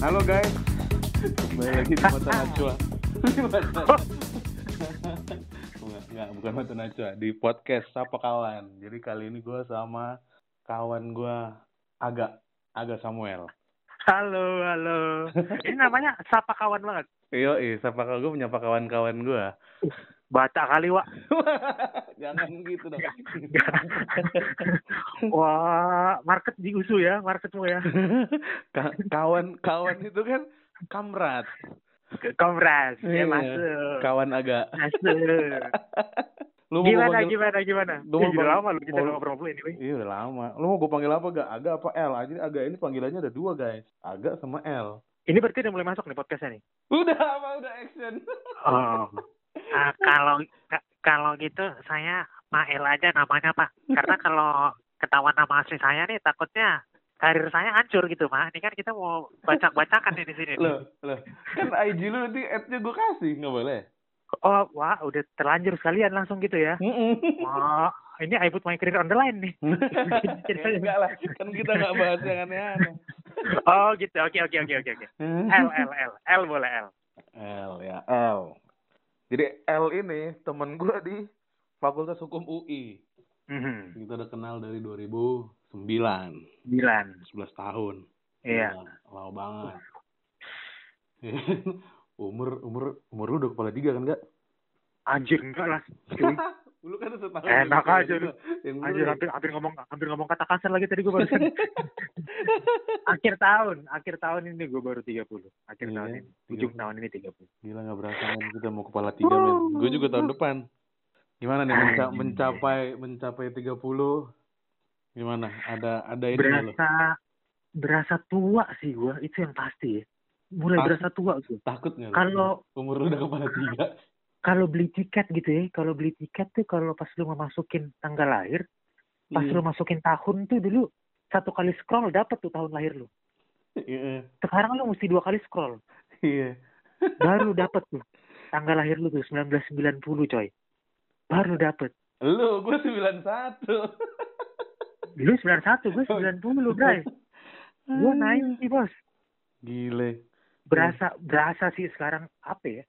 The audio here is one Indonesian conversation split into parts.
Halo guys, kembali lagi di Mata Najwa. Bukan Mata Najwa, di podcast Sapa Kawan. Jadi kali ini gue sama kawan gue Aga, Aga Samuel. Halo, halo. Ini namanya sapa kawan banget. Iyo, iya, sapa kawan gue menyapa kawan-kawan gue. Baca kali, Wak. Jangan gitu dong. Wah, market diusu ya, marketmu ya. Ka- Kawan-kawan itu kan kamrat. Komras, Iya. ya masuk. Kawan Aga. Masuk. Lu Gimana, panggil- gimana, gimana? Lu mau udah lama lu kita mau- ngobrol-ngobrol ini. Iya udah lama. Lu mau gue panggil apa gak? Aga apa L? Ah, Jadi Aga ini panggilannya ada dua guys. Aga sama L. Ini berarti udah mulai masuk nih podcastnya nih. Udah apa? Udah action. Oh. Ah, kalau ka- kalau gitu saya Mael aja namanya Pak. Karena kalau ketahuan nama asli saya nih takutnya karir saya hancur gitu Pak. Ini kan kita mau bacak-bacakan di sini. Loh, loh. Kan IG lu nanti ad-nya gue kasih, nggak boleh? Oh, wah, udah terlanjur sekalian langsung gitu ya. Wah, ini I put my career on the line nih. Ya, enggak lah, kan kita nggak bahas yang aneh-aneh. Oh, gitu. Oke, oke, oke, oke, oke. L, L, L. L boleh L. L ya, L. Jadi L ini temen gue di Fakultas Hukum UI. Mhm. Kita udah kenal dari 2009, 11 Sembilan. tahun. Iya. Gila, Lama banget. umur umur umur lu udah kepala tiga kan enggak? Anjir, enggak lah. Lu kan setahun. Enak aja lu. Anjir, bener. hampir, hampir ngomong hampir ngomong kata kasar lagi tadi gue baru. akhir tahun, akhir tahun ini gue baru 30. Akhir Iya, tahun ini. 30. Ujung tahun ini 30. Gila nggak berasa men kita mau kepala tiga men. Gue juga tahun depan. Gimana nih menca- mencapai mencapai 30 Gimana? Ada ada ini? Berasa berasa tua sih gue, itu yang pasti ya. Mulai berasa tua gue. Takut nggak? lo? Kalau umur udah kepala tiga. kalau beli tiket gitu ya, kalau beli tiket tuh kalau pas lu mau masukin tanggal lahir, pas Iya. lu masukin tahun tuh dulu satu kali scroll dapet tuh tahun lahir lu. Iya. Sekarang lu mesti dua kali scroll, Iya. baru dapet tuh tanggal lahir lu tuh 1990 coy. Baru dapet. Lu gue 91. Lu 91, gue 90 bray. Gue naik sih bos. Gile. Berasa berasa sih sekarang apa ya?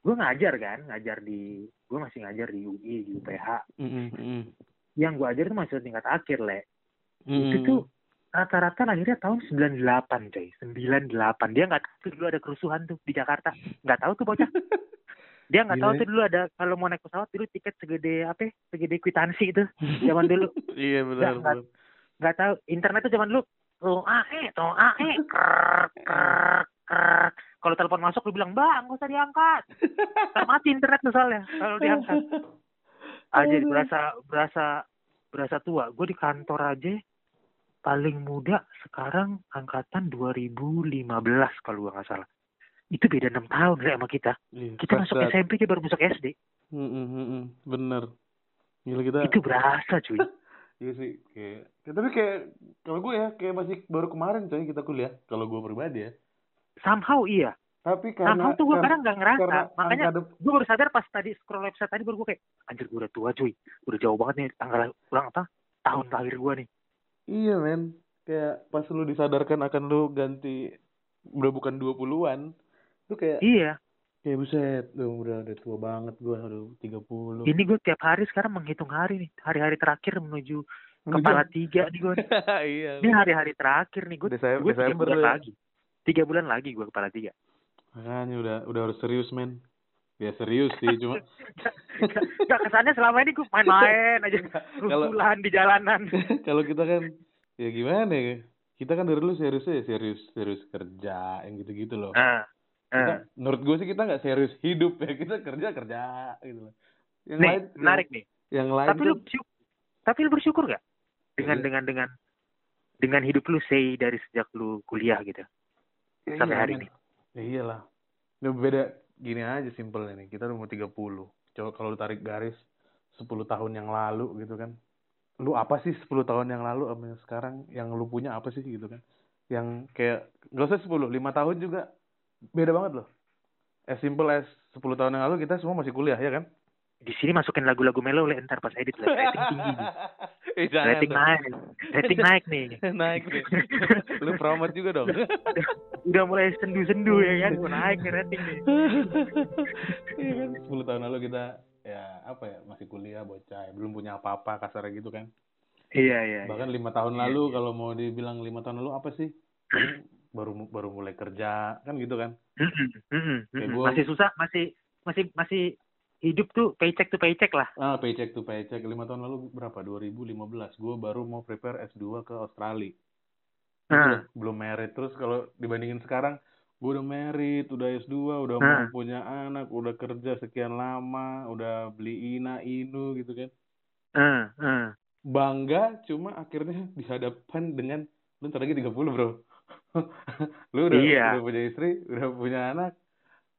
Gue ngajar kan, ngajar di gue masih ngajar di UI di UPH. Mm, mm, Yang gue ajar tuh masih tingkat akhir le. mm. Itu tuh rata-rata lahirnya tahun 98 coy 98 dia nggak tahu dulu ada kerusuhan tuh di Jakarta nggak tahu tuh bocah dia nggak tahu tuh dulu ada kalau mau naik pesawat dulu tiket segede apa ya, segede kwitansi itu zaman dulu. Iya benar. Nggak, nggak. benar. nggak tahu. Internet tuh zaman dulu tuh ae tuh ae kalau telepon masuk lu bilang bang nggak usah diangkat. Ntar mati internet tuh soalnya kalau diangkat. Aja berasa berasa berasa tua. Gue di kantor aja paling muda sekarang angkatan 2015 kalau gue nggak salah itu beda enam tahun lah sama kita Iya, kita masuk kerasa. SMP dia baru masuk SD Mm, mm, mm, mm. Bener. Gila kita. itu berasa cuy Iya sih. Kayak, kayak- tapi kayak kalau gue ya kayak masih baru kemarin coy kita kuliah. Kalau gue pribadi ya. somehow iya Tapi karena somehow tuh gue kadang nggak ngerasa karena makanya dep- gue baru sadar pas tadi scroll website tadi baru gue kayak anjir gue udah tua cuy udah jauh banget nih tanggal ulang apa tahun lahir gue nih Iya men. Kayak pas lu disadarkan akan lu ganti udah bukan 20-an. Itu kayak iya kayak buset, Duh, udah udah tua banget gua, udah 30. ini gue tiap hari sekarang menghitung hari nih hari-hari terakhir menuju kepala tiga nih gue iya. ini hari-hari terakhir nih gue Desember, gue tiga Desember bulan lu ya. lagi tiga bulan lagi gue kepala tiga Makanya udah udah harus serius men. Ya serius sih, cuma Gak kesannya selama ini gue main-main aja rusulan di jalanan kalau kita kan ya gimana ya? Kita kan dari dulu seriusnya ya serius serius kerja yang gitu-gitu loh. Ah, Kita, ah. menurut gue sih kita nggak serius hidup ya kita kerja kerja gitu loh. Yang nih lain menarik nih Yang, yang lain tapi lu tuh bersyukur, tapi lu bersyukur gak dengan Iya. dengan dengan dengan hidup lu say dari sejak lu kuliah gitu Ya sampai iya, hari ini Ya iyalah. Ini beda gini aja simpelnya nih. Kita udah mau 30. Coba kalau lu tarik garis 10 tahun yang lalu gitu kan lu apa sih 10 tahun yang lalu sama yang sekarang yang lu punya apa sih gitu kan yang kayak gak usah 10 5 tahun juga beda banget loh as simple as 10 tahun yang lalu kita semua masih kuliah ya kan Di sini masukin lagu-lagu melo le, ntar pas edit lah. Rating tinggi. Eh, Rating naik. Rating naik nih. naik nih. lu promote juga dong Udah mulai sendu-sendu ya kan. Mau naik nih rating nih. Iya kan 10 tahun lalu kita ya apa ya masih kuliah bocah ya, belum punya apa-apa kasar gitu kan Iya, iya. bahkan lima tahun Iya, lalu iya. kalau mau dibilang lima tahun lalu apa sih baru baru mulai kerja kan gitu kan? Kayak gua- Masih susah, masih masih masih hidup tuh paycheck to paycheck lah. ah paycheck to paycheck. Lima tahun lalu berapa? 2015 gue baru mau prepare S2 ke Australia. Gitu Nah, loh, belum merit. Terus kalau dibandingin sekarang gue udah merit udah S2 udah Hmm. mau punya anak udah kerja sekian lama udah beli ina inu gitu kan? Eh, eh. bangga cuma akhirnya dihadapkan dengan lu ntar lagi 30 bro lu udah Iya. udah punya istri udah punya anak.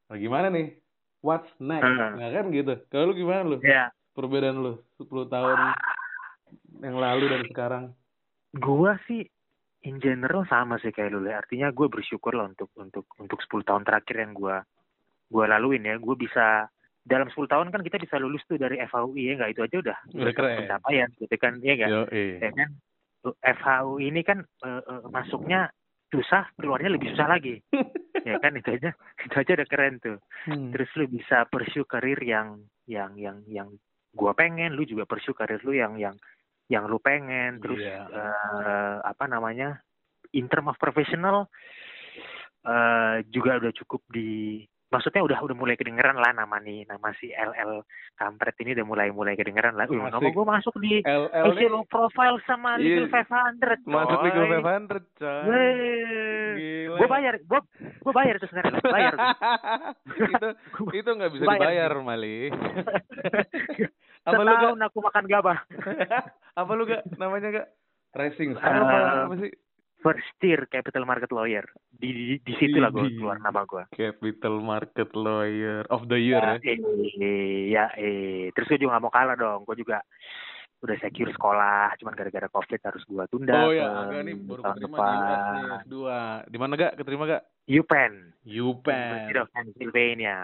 Nah, gimana nih? What's next? Hmm. nah kan gitu. Kalau lu gimana lu? Ya, perbedaan lu 10 tahun yang lalu dan sekarang? Gua sih in general sama sih kayak lu Le. artinya gue bersyukur lah untuk untuk untuk 10 tahun terakhir yang gua gua laluin ya. Gue bisa dalam 10 tahun kan kita bisa lulus tuh dari FHUI ya. Nggak itu aja udah Udah keren. pencapaian gitu kan ya nggak? Yo ya kan? FHU ini kan eh, eh, masuknya susah keluarnya lebih susah lagi ya kan itu aja itu aja udah keren tuh Hmm. terus lu bisa pursue karir yang yang yang yang gua pengen lu juga pursue karir lu yang yang yang lu pengen terus Iya. eh, apa namanya in term of professional eh juga udah cukup di maksudnya udah udah mulai kedengeran lah nama nih nama si LL kampret ini udah mulai mulai kedengeran lah. Uh, nama gue masuk di L L IC low profile sama. Legal 500. masuk coy. Legal 500 coy. Gue bayar, gue gue bayar itu sebenarnya, bayar. itu itu nggak bisa Bayar. dibayar Mali apa lu gak aku makan gabah. apa lu gak namanya gak racing star apa, apa sih First year capital market lawyer. Di di, di situ lah gue keluar nama gue. capital market lawyer of the year ya eh, ya eh. Terus gue juga gak mau kalah dong. Gue juga udah secure sekolah, cuman gara-gara covid harus gue tunda. oh ya agak nih baru tahun keterima di US nih depan. S2 di mana gak keterima gak UPenn, UPenn University of Pennsylvania.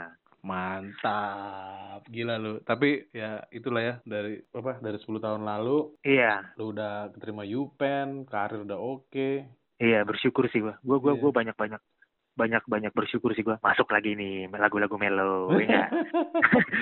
Mantap gila lu tapi ya itulah ya dari apa dari 10 tahun lalu Iya, lu udah keterima UPenn karir udah oke iya bersyukur sih gue. Gue gue Iya. gue banyak banyak banyak banyak bersyukur sih gue. Masuk lagi nih lagu-lagu melo, ya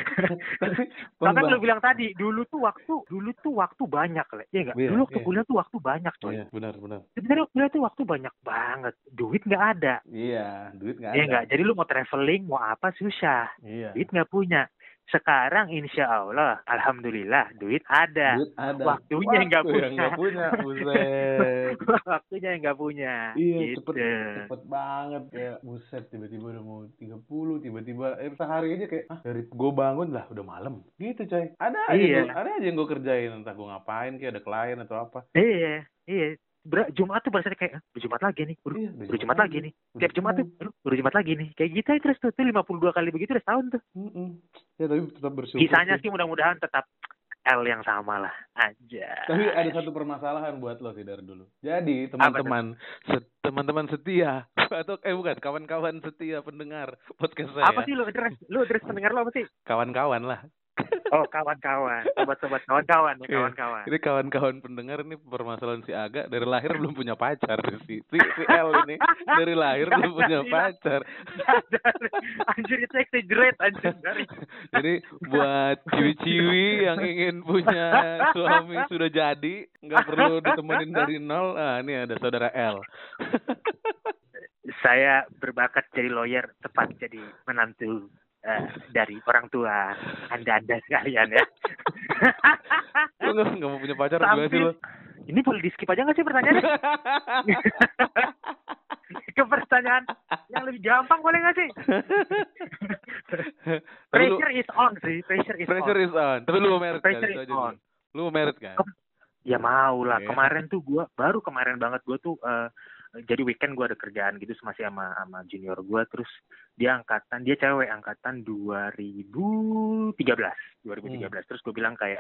Bahkan lu bilang tadi, dulu tuh waktu, dulu tuh waktu banyak, Le. Iya nggak? Iya, dulu waktu iya. kuliah tuh waktu banyak, coy. Iya, benar benar. Sebenarnya kuliah tuh waktu banyak banget. Duit nggak ada. Iya, duit nggak ada. Iya nggak? Jadi lu mau traveling, mau apa susah. Iya. Duit nggak punya. Sekarang insya Allah, alhamdulillah, duit ada. Duit ada. Waktunya nggak Waktu yang punya. nggak punya. Waktunya nggak punya. Iya, gitu. cepet, cepet banget kayak buset tiba-tiba udah mau 30, tiba-tiba eh, sehari aja kayak ah, dari gue bangun lah udah malam. Gitu coy. Ada aja Iya. gua- ada aja yang gue kerjain entah gue ngapain kayak ada klien atau apa. Iya, iya. Ber- Jumat tuh berasa kayak, "Ah, udah Jumat lagi nih. Udah, Iya, udah Jumat lagi nih. Tiap Jumat tuh, udah Jumat lagi nih. Kayak gitu aja terus tuh, tuh 52 kali begitu udah setahun tuh. Mm-mm. Ya tapi tetap bersyukur. Sisanya sih mudah-mudahan tetap L yang sama lah aja. Tapi ada satu permasalahan buat lo sih dari dulu. Jadi teman-teman, teman-teman setia atau eh bukan kawan-kawan setia pendengar podcast saya. Apa sih lu address? Lu address pendengar lu apa sih? Kawan-kawan lah. Oh, kawan-kawan. Sobat-sobat kawan-kawan ya, kawan-kawan. Ini kawan-kawan pendengar ini permasalahan si Aga dari lahir belum punya pacar si si, si L ini dari lahir belum punya pacar. anjir itu exaggerate anjir dari. Jadi buat ciwi-ciwi yang ingin punya suami sudah jadi, nggak perlu ditemenin dari nol. Ah, ini ada saudara L. Saya berbakat jadi lawyer, tepat jadi menantu eh, dari orang tua Anda-anda sekalian ya. Lu nggak nggak mau punya pacar gimana sih? Tampil. Ini boleh di skip aja nggak sih pertanyaannya? Ke pertanyaan yang lebih gampang boleh nggak sih? Lu- Pressure is on sih, pressure is Pressure on. is on. Tapi lu mau merit? Pressure is on. Lu mau merit kan? Ya mau lah. Kemarin tuh gua baru kemarin banget gua tuh eh jadi weekend gue ada kerjaan gitu masih sama sama junior gue terus dia angkatan dia cewek angkatan 2013 2013 terus gue bilang kayak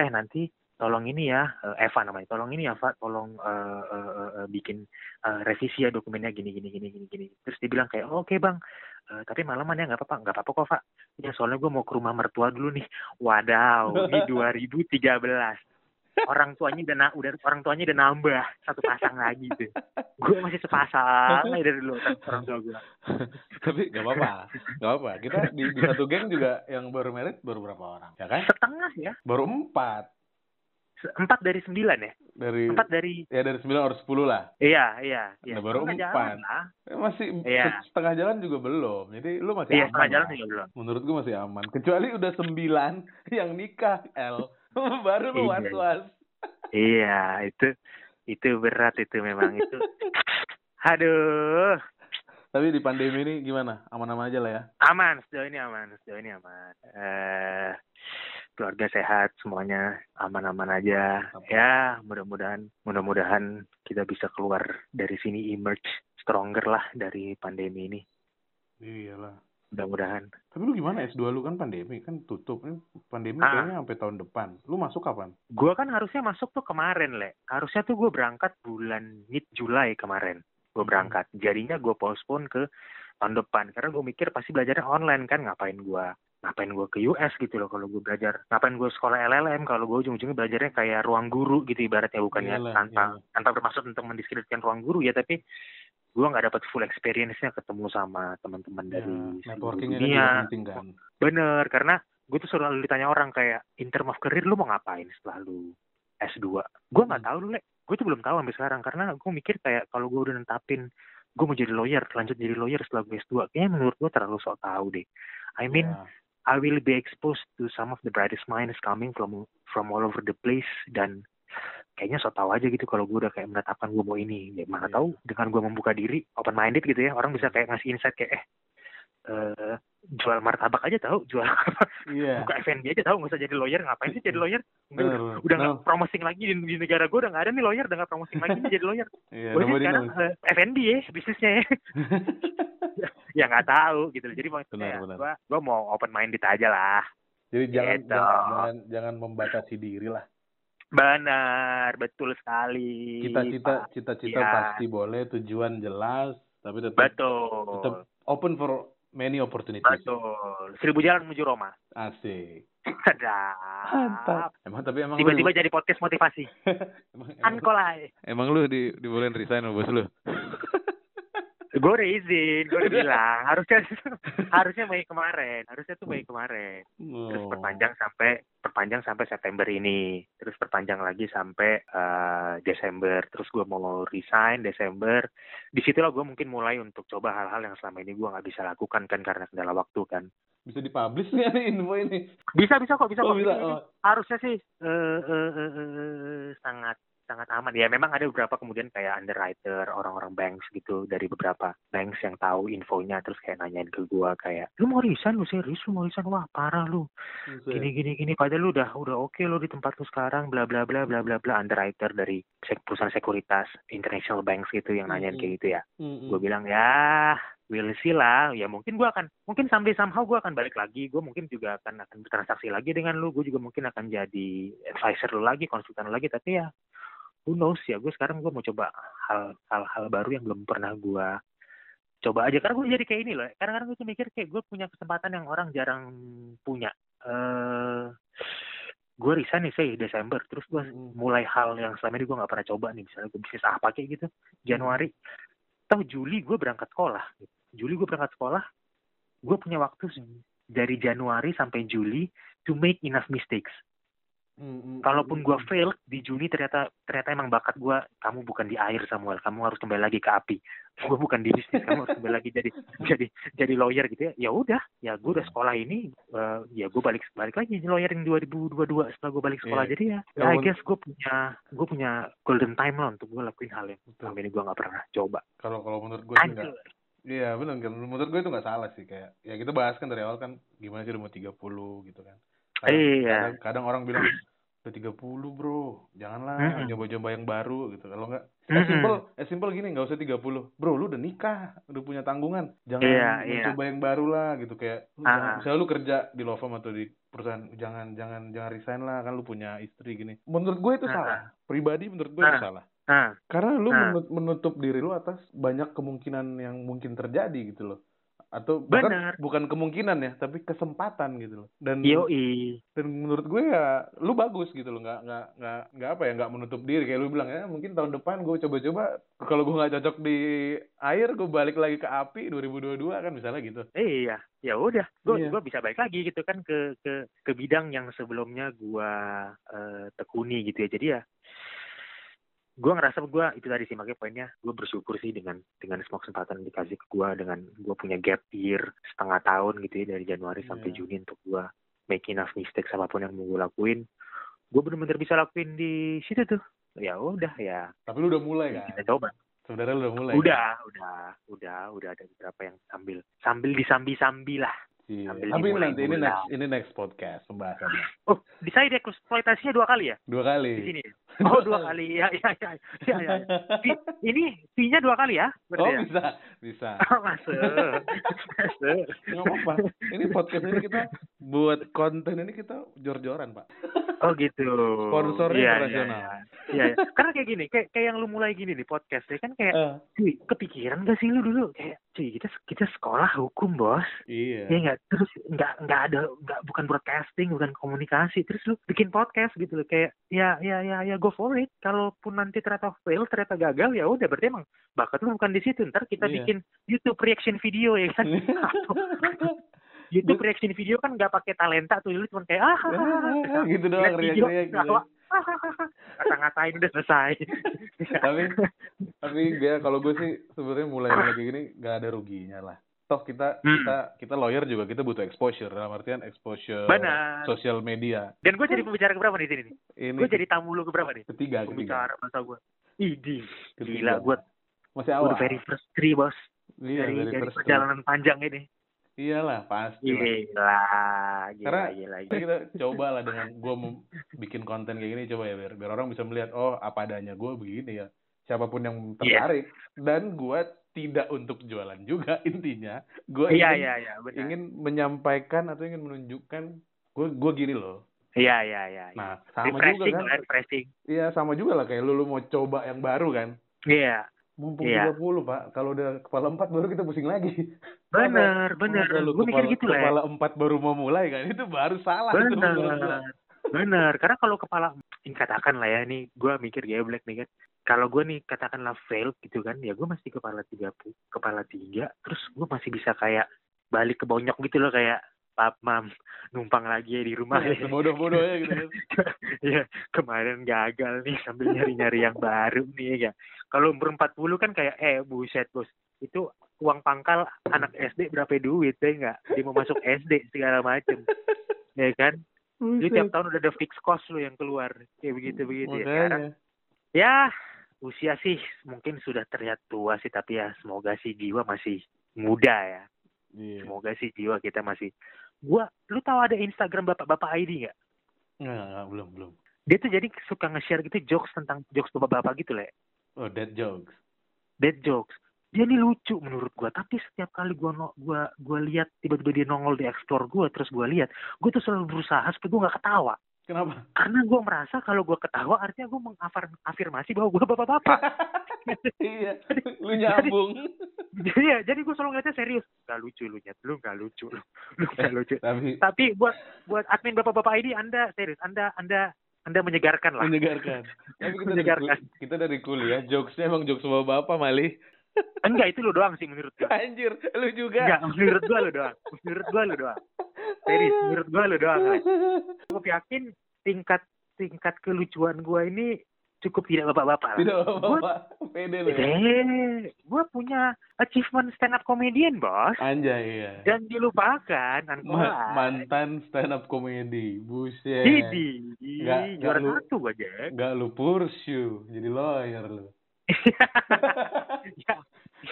eh nanti tolong ini ya eh, Eva namanya tolong ini ya Pak tolong eh, eh, eh, bikin eh, revisi ya dokumennya gini gini gini gini gini. Terus dia bilang kayak oh, oke bang Eh, tapi malaman ya nggak apa-apa nggak apa-apa kok Pak ya soalnya gue mau ke rumah mertua dulu nih. Wadaw ini 2013 orang tuanya udah udah orang tuanya udah nambah satu pasang lagi tuh gue masih sepasang aja dari dulu orang, orang tua gue Tapi nggak apa-apa, nggak apa. Kita di, di satu geng juga yang baru merit baru berapa orang, ya kan? setengah ya Baru empat empat dari sembilan ya dari empat dari ya dari sembilan harus sepuluh lah. iya iya iya Nah, baru Setengah empat. Eh, Masih Iya. setengah jalan juga belum. Jadi lu masih iya aman. setengah jalan lah. juga belum Menurut gua masih aman. Kecuali udah sembilan yang nikah, El. baru lu Iya. was-was. iya itu itu berat itu memang itu aduh Tapi di pandemi ini gimana? Aman-aman aja lah ya. aman sejauh ini aman sejauh ini aman eh keluarga sehat semuanya aman-aman aja Apa? ya mudah-mudahan mudah-mudahan kita bisa keluar dari sini emerge stronger lah dari pandemi ini Iyalah. Mudah-mudahan Tapi lu gimana S2 lu kan pandemi kan tutup Ini pandemi Ah. kayaknya sampai tahun depan. Lu masuk kapan? gue kan harusnya masuk tuh kemarin le harusnya tuh gue berangkat bulan mid Julai kemarin gue Hmm. berangkat jadinya gue postpone ke tahun depan karena gue mikir pasti belajarnya online kan ngapain gue ngapain gue ke US gitu loh kalau gue belajar ngapain gue sekolah LLM kalau gue ujung-ujungnya belajarnya kayak ruang guru gitu ibaratnya bukannya Iyalah, tanpa iyalah. tanpa bermaksud untuk mendiskreditkan ruang guru ya tapi gue nggak dapat full experience-nya ketemu sama teman-teman Ya, dari kan dunia penting kan. Bener, karena gue tuh selalu ditanya orang kayak, in term of career lu mau ngapain setelah lu S2? Gue nggak Hmm. tahu lu, Le. Gue tuh belum tahu sampai sekarang, karena gue mikir kayak kalau gue udah nentapin, gue mau jadi lawyer, lanjut jadi lawyer setelah gue S2. Kayaknya menurut gue terlalu sok tahu deh. I mean, Ya. I will be exposed to some of the brightest minds coming from from all over the place dan kayaknya so tau aja gitu kalau gue udah kayak menetapkan gue mau ini ya mana Iya. tahu dengan gue membuka diri open minded gitu ya orang bisa kayak ngasih insight kayak eh eh, jual martabak aja tahu jual Iya. buka F&B aja tahu nggak usah jadi lawyer ngapain sih jadi lawyer Nggak, Bener, udah udah nggak bener. promoting lagi di, di negara gue udah nggak ada nih lawyer udah nggak promoting lagi nih jadi lawyer Iya, gue sekarang knows. eh, F&B ya bisnisnya ya ya nggak tahu gitu loh jadi maksudnya ya, gue gue mau open minded aja lah Jadi jangan, Gitu. jangan jangan jangan membatasi diri lah. Benar betul sekali Cita-cita cita-cita Iya. pasti boleh, tujuan jelas, tapi tetap betul tetap open for many opportunities. betul seribu jalan menuju Roma Asik. Sedap. Mantap. Emang tapi emang Tiba-tiba lu, jadi podcast motivasi. emang, emang, Ankolai. emang lu di dibolehin resign sama bos lu? Gue udah izin, gue udah bilang harusnya harusnya Mei kemarin, harusnya tuh Mei kemarin. Terus Oh. perpanjang sampai perpanjang sampai September ini, terus perpanjang lagi sampai eh, Desember. Terus gue mau resign Desember. Di situlah gue mungkin mulai untuk coba hal-hal yang selama ini gue nggak bisa lakukan kan karena kendala waktu kan. Bisa dipublish nggak nih info ini? Bisa bisa kok bisa Oh, kok. bisa. Oh. Harusnya sih eh, eh, eh, eh, sangat sangat aman. Ya memang ada beberapa kemudian kayak underwriter orang-orang banks gitu dari beberapa banks yang tahu infonya terus kayak nanyain ke gua kayak lu mau resign? Lu serius? Lu mau resign? Wah parah lu. Buset. gini gini gini. Padahal lu udah udah oke lu di tempat lu sekarang bla bla bla bla bla bla. Underwriter dari sek- perusahaan sekuritas international banks gitu yang nanyain Mm-mm. kayak gitu ya. Mm-mm. gue bilang ya will see lah. Ya mungkin gue akan mungkin someday somehow gue akan balik lagi. Gue mungkin juga akan akan bertransaksi lagi dengan lu. Gue juga mungkin akan jadi advisor lu lagi konsultan lu lagi. Tapi ya who knows ya gue sekarang gue mau coba hal hal hal baru yang belum pernah gue coba aja. Karena gue jadi kayak ini loh kadang-kadang gue tuh mikir kayak gue punya kesempatan yang orang jarang punya. Eh gue resign nih say Desember. Terus gue Mm-mm. mulai hal yang selama ini gue nggak pernah coba nih. Misalnya gue bisnis apa kayak gitu Januari. Tahu Juli gue berangkat sekolah. Juli gue berangkat sekolah gue punya waktu s- dari Januari sampai Juli to make enough mistakes Mm-mm. kalaupun gue fail di Juni ternyata ternyata emang bakat gue kamu bukan di air Samuel kamu harus kembali lagi ke api gue bukan di bisnis kamu harus kembali lagi jadi jadi jadi lawyer gitu ya ya udah ya gue udah sekolah ini eh, ya gue balik balik lagi jadi lawyer yang 2022 setelah gue balik sekolah Iya. jadi ya, Ya, ya I guess gue punya gue punya golden time lah untuk gue lakuin hal yang Betul. selama ini gue nggak pernah coba Kalau kalau menurut gue sih nggak hancur Iya benar. Menurut gue itu nggak salah sih kayak ya kita bahas kan dari awal kan gimana sih udah mau 30 gitu kan. Kadang, Iya. kadang, kadang orang bilang udah 30 bro janganlah Mm-mm. coba-coba yang baru gitu kalau nggak Mm-mm. as simple as simple gini nggak usah 30 bro lu udah nikah udah punya tanggungan jangan Iya, iya. mencoba yang baru lah gitu kayak lu Ah, jangan, ah. misalnya lu kerja di law firm atau di perusahaan jangan jangan jangan resign lah kan lu punya istri gini menurut gue itu Ah, salah pribadi menurut gue itu Ah. salah karena lu Ah. menut- menutup diri lu atas banyak kemungkinan yang mungkin terjadi gitu loh atau bahkan Benar. bukan kemungkinan ya tapi kesempatan gitu loh dan yoi. dan menurut gue ya lu bagus gitu loh nggak nggak nggak nggak apa ya nggak menutup diri kayak lu bilang ya mungkin tahun depan gue coba-coba kalau gue nggak cocok di air gue balik lagi ke api 2022 kan misalnya gitu iya, ya udah, gue Iya. gua bisa balik lagi gitu kan ke ke ke bidang yang sebelumnya gua eh, tekuni gitu ya. Jadi ya, gue ngerasa gue itu tadi sih makanya poinnya gue bersyukur sih dengan dengan semua kesempatan yang dikasih ke gue dengan gue punya gap year setengah tahun gitu ya dari Januari sampai Iya. Juni untuk gue make enough mistakes apa pun yang mau gue lakuin. Gue bener-bener bisa lakuin di situ tuh. Ya udah ya tapi lu udah mulai kan kita coba. sebenarnya lu udah mulai Udah, udah, udah, udah ada beberapa yang sambil sambil disambi-sambi lah. Iya. Tapi ini nanti ini mulai. next ini next podcast pembahasannya Oh, di saya eksploitasinya dua kali ya dua kali di sini. Oh, dua kali. Ya, ya, ya, ya, ya. ya. Fee- ini fee-nya dua kali ya? oh Berarti ya? bisa bisa Oh, masuk. Masuk. apa ini podcast ini kita buat konten ini kita jor-joran pak Oh gitu. Sponsornya Iya, internasional. Iya, iya. Iya, iya. Karena kayak gini, kayak kayak yang lu mulai gini di podcast ya kan kayak, cuy, kepikiran gak sih lu dulu kayak, cuy, kita kita sekolah hukum bos, iya ya nggak terus nggak nggak ada nggak bukan broadcasting bukan komunikasi terus lu bikin podcast gitu loh kayak ya ya ya ya go for it. Kalaupun nanti ternyata fail ternyata gagal ya udah berarti emang bakat lu bukan di situ. Ntar kita Iya. bikin YouTube reaction video ya kan? YouTube reaction video kan nggak pakai talenta tuh lu cuma kayak ah ah, ah, gitu doang riak-riak gitu ketawa, ah, ah, kata-ngatain udah selesai. Tapi tapi dia kalau gue sih sebenarnya mulai kayak gini gak ada ruginya lah toh kita Hmm. kita kita lawyer juga kita butuh exposure. Dalam artian exposure benar. sosial media. Dan gue jadi pembicara keberapa di sini nih ini gue jadi tamu lu keberapa nih? ketiga pembicara masa gue Idi, gila gue masih Udah awal. very first three bos. Iya dari, dari dari first perjalanan panjang ini. iyalah pasti lah. Gila, gila, Karena- gila, gila. kita coba lah dengan gue bikin konten kayak gini coba ya biar, biar orang bisa melihat oh apa adanya gue begini ya. Siapa pun yang Iya. tertarik. Dan gue tidak untuk jualan juga intinya gue Iya, ingin, iya, iya, benar. ingin menyampaikan atau ingin menunjukkan gue gue gini loh Iya, iya, iya. iya. nah sama refreshing, juga kan refreshing. iya sama juga lah kayak lu lu mau coba yang baru kan Iya, mumpung Iya. 30 pak kalau udah kepala empat baru kita pusing lagi. Masa lu Gue mikir gitu lah. kepala empat baru mau mulai kan itu baru salah. Bener, bener. Karena kalau kepala, ini katakan lah ya, nih gue mikir geblek nih kan. Kalau gue nih katakanlah fail gitu kan, ya gue masih kepala tiga, kepala tiga, terus gue masih bisa kayak balik ke bonyok gitu loh kayak pap mam numpang lagi ya di rumah ya. sebodoh-bodohnya gitu kan. Ya kemarin gagal nih sambil nyari-nyari yang baru nih ya. Kalau umur 40 kan kayak eh buset bos itu uang pangkal anak SD berapa duit ya enggak dia mau masuk SD segala macem. Ya kan? Lu tiap tahun udah ada fix cost lu yang keluar. Kayak begitu begitu ya sekarang ya usia sih mungkin sudah terlihat tua sih tapi ya semoga sih jiwa masih muda ya Iya. semoga sih jiwa kita masih gua lu tahu ada Instagram bapak-bapak ID nggak Nggak, nggak, belum, belum. dia tuh jadi suka nge-share gitu jokes tentang jokes bapak-bapak gitu le Oh, dead jokes. dead jokes dia ini lucu menurut gua tapi setiap kali gua no, gua gua lihat tiba-tiba dia nongol di explore gua terus gua lihat gua tuh selalu berusaha supaya gua nggak ketawa Kenapa? karena gua merasa kalau gua ketawa artinya gua mengafirmasi bahwa gua bapak-bapak iya, lu nyambung. jadi ya jadi gua selalu ngeliatnya serius nggak lucu lu nyet lu nggak lucu lu lu nggak lucu Tapi tapi buat buat admin bapak-bapak ID anda serius anda anda anda menyegarkan lah menyegarkan. Tapi kita dari, Menyegarkan. kul- kita dari kuliah, jokesnya emang jokes sama bapak, Mali. Enggak itu lu doang sih menurut gua Anjir, lu juga. enggak menurut gua lu doang menurut gua lu doang serius menurut gua lu doang Le. gue yakin tingkat tingkat kelucuan gua ini cukup tidak bapak-bapak. Tidak apa-apa. Pede lu ya. Gue punya achievement stand up comedian bos. Anjay, iya. Dan dilupakan, Ma- mantan stand up comedy. Buset. Didi, nggak juara lu- satu gue Jack. Enggak lu pursue, jadi lawyer lu. ya,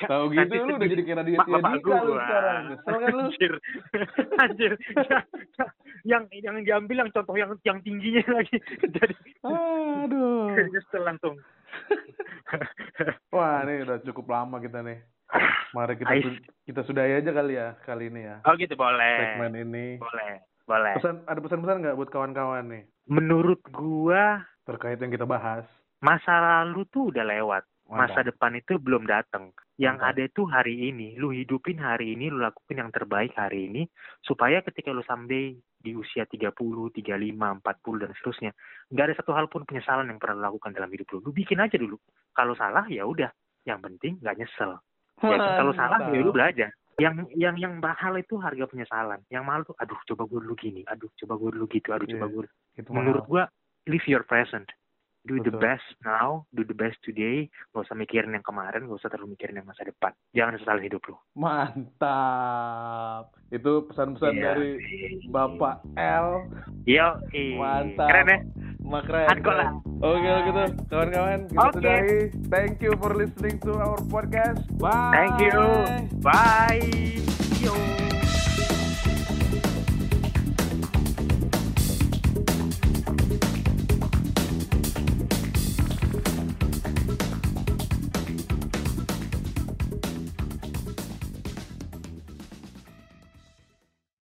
Tahu nanti gitu lu udah jadi kayak Raditya Dika lu sekarang. Kesel kan lu? Anjir, anjir. Ya, ya, yang yang diambil yang contoh yang yang tingginya lagi. Jadi Aduh. nyesel langsung. Wah, ini udah cukup lama kita nih. Mari kita Ais. su- kita sudahi aja kali ya kali ini ya. Oh gitu boleh. Segmen ini. Boleh. Boleh. Pesan ada pesan-pesan nggak buat kawan-kawan nih Menurut gua terkait yang kita bahas? masa lalu tuh udah lewat. Masa depan itu belum datang. Yang ada itu hari ini. Lu hidupin hari ini, lu lakuin yang terbaik hari ini. Supaya ketika lu someday di usia 30, 35, 40, dan seterusnya. Nggak ada satu hal pun penyesalan yang pernah lu lakukan dalam hidup lu. Lu bikin aja dulu. Kalau salah, ya udah. Yang penting nggak nyesel. Ya, kalau salah, ya lu belajar. Yang yang yang mahal itu harga penyesalan. Yang mahal tuh, aduh coba gue dulu gini, aduh coba gue dulu gitu, aduh coba Iya. gue menurut mahal. gua live your present do the Betul. best now do the best today gak usah mikirin yang kemarin gak usah terlalu mikirin yang masa depan jangan sesalin hidup lu Mantap. Itu pesan-pesan Iya. dari Bapak L. yo. Mantap. keren ya Makren. Hardcore lah. Oke, gitu kawan-kawan kita Oke. sudahi. Thank you for listening to our podcast. Bye. thank you bye yo